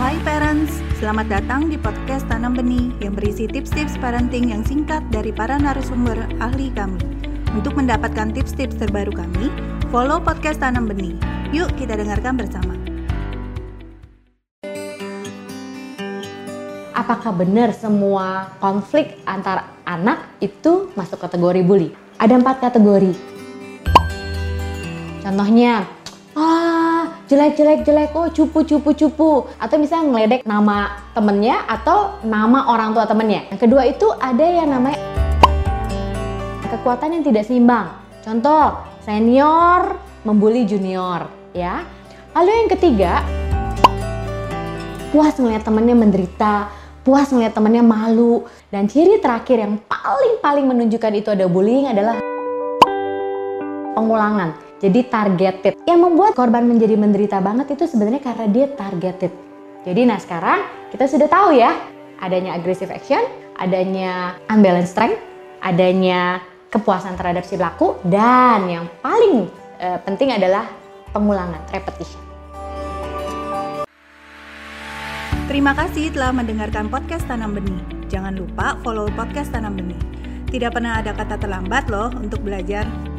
Hai parents, selamat datang di podcast Tanam Benih yang berisi tips-tips parenting yang singkat dari para narasumber ahli kami. Untuk mendapatkan tips-tips terbaru kami, follow podcast Tanam Benih. Yuk kita dengarkan bersama. Apakah benar semua konflik antar anak itu masuk kategori bully? Ada empat kategori. Contohnya, jelek jelek jelek, oh cupu cupu cupu, atau misalnya ngeledek nama temennya atau nama orang tua temennya. Yang kedua itu ada yang namanya kekuatan yang tidak seimbang. Contoh, senior membuli junior, ya. Lalu yang ketiga, puas ngeliat temennya menderita, puas ngeliat temennya malu. Dan ciri terakhir yang paling-paling menunjukkan itu ada bullying adalah pengulangan. Jadi targeted. Yang membuat korban menjadi menderita banget itu sebenarnya karena dia targeted. Jadi nah sekarang kita sudah tahu ya, adanya aggressive action, adanya unbalanced strength, adanya kepuasan terhadap si pelaku, dan yang paling uh, penting adalah pengulangan, repetition. Terima kasih telah mendengarkan podcast Tanam Benih. Jangan lupa follow podcast Tanam Benih. Tidak pernah ada kata terlambat loh untuk belajar.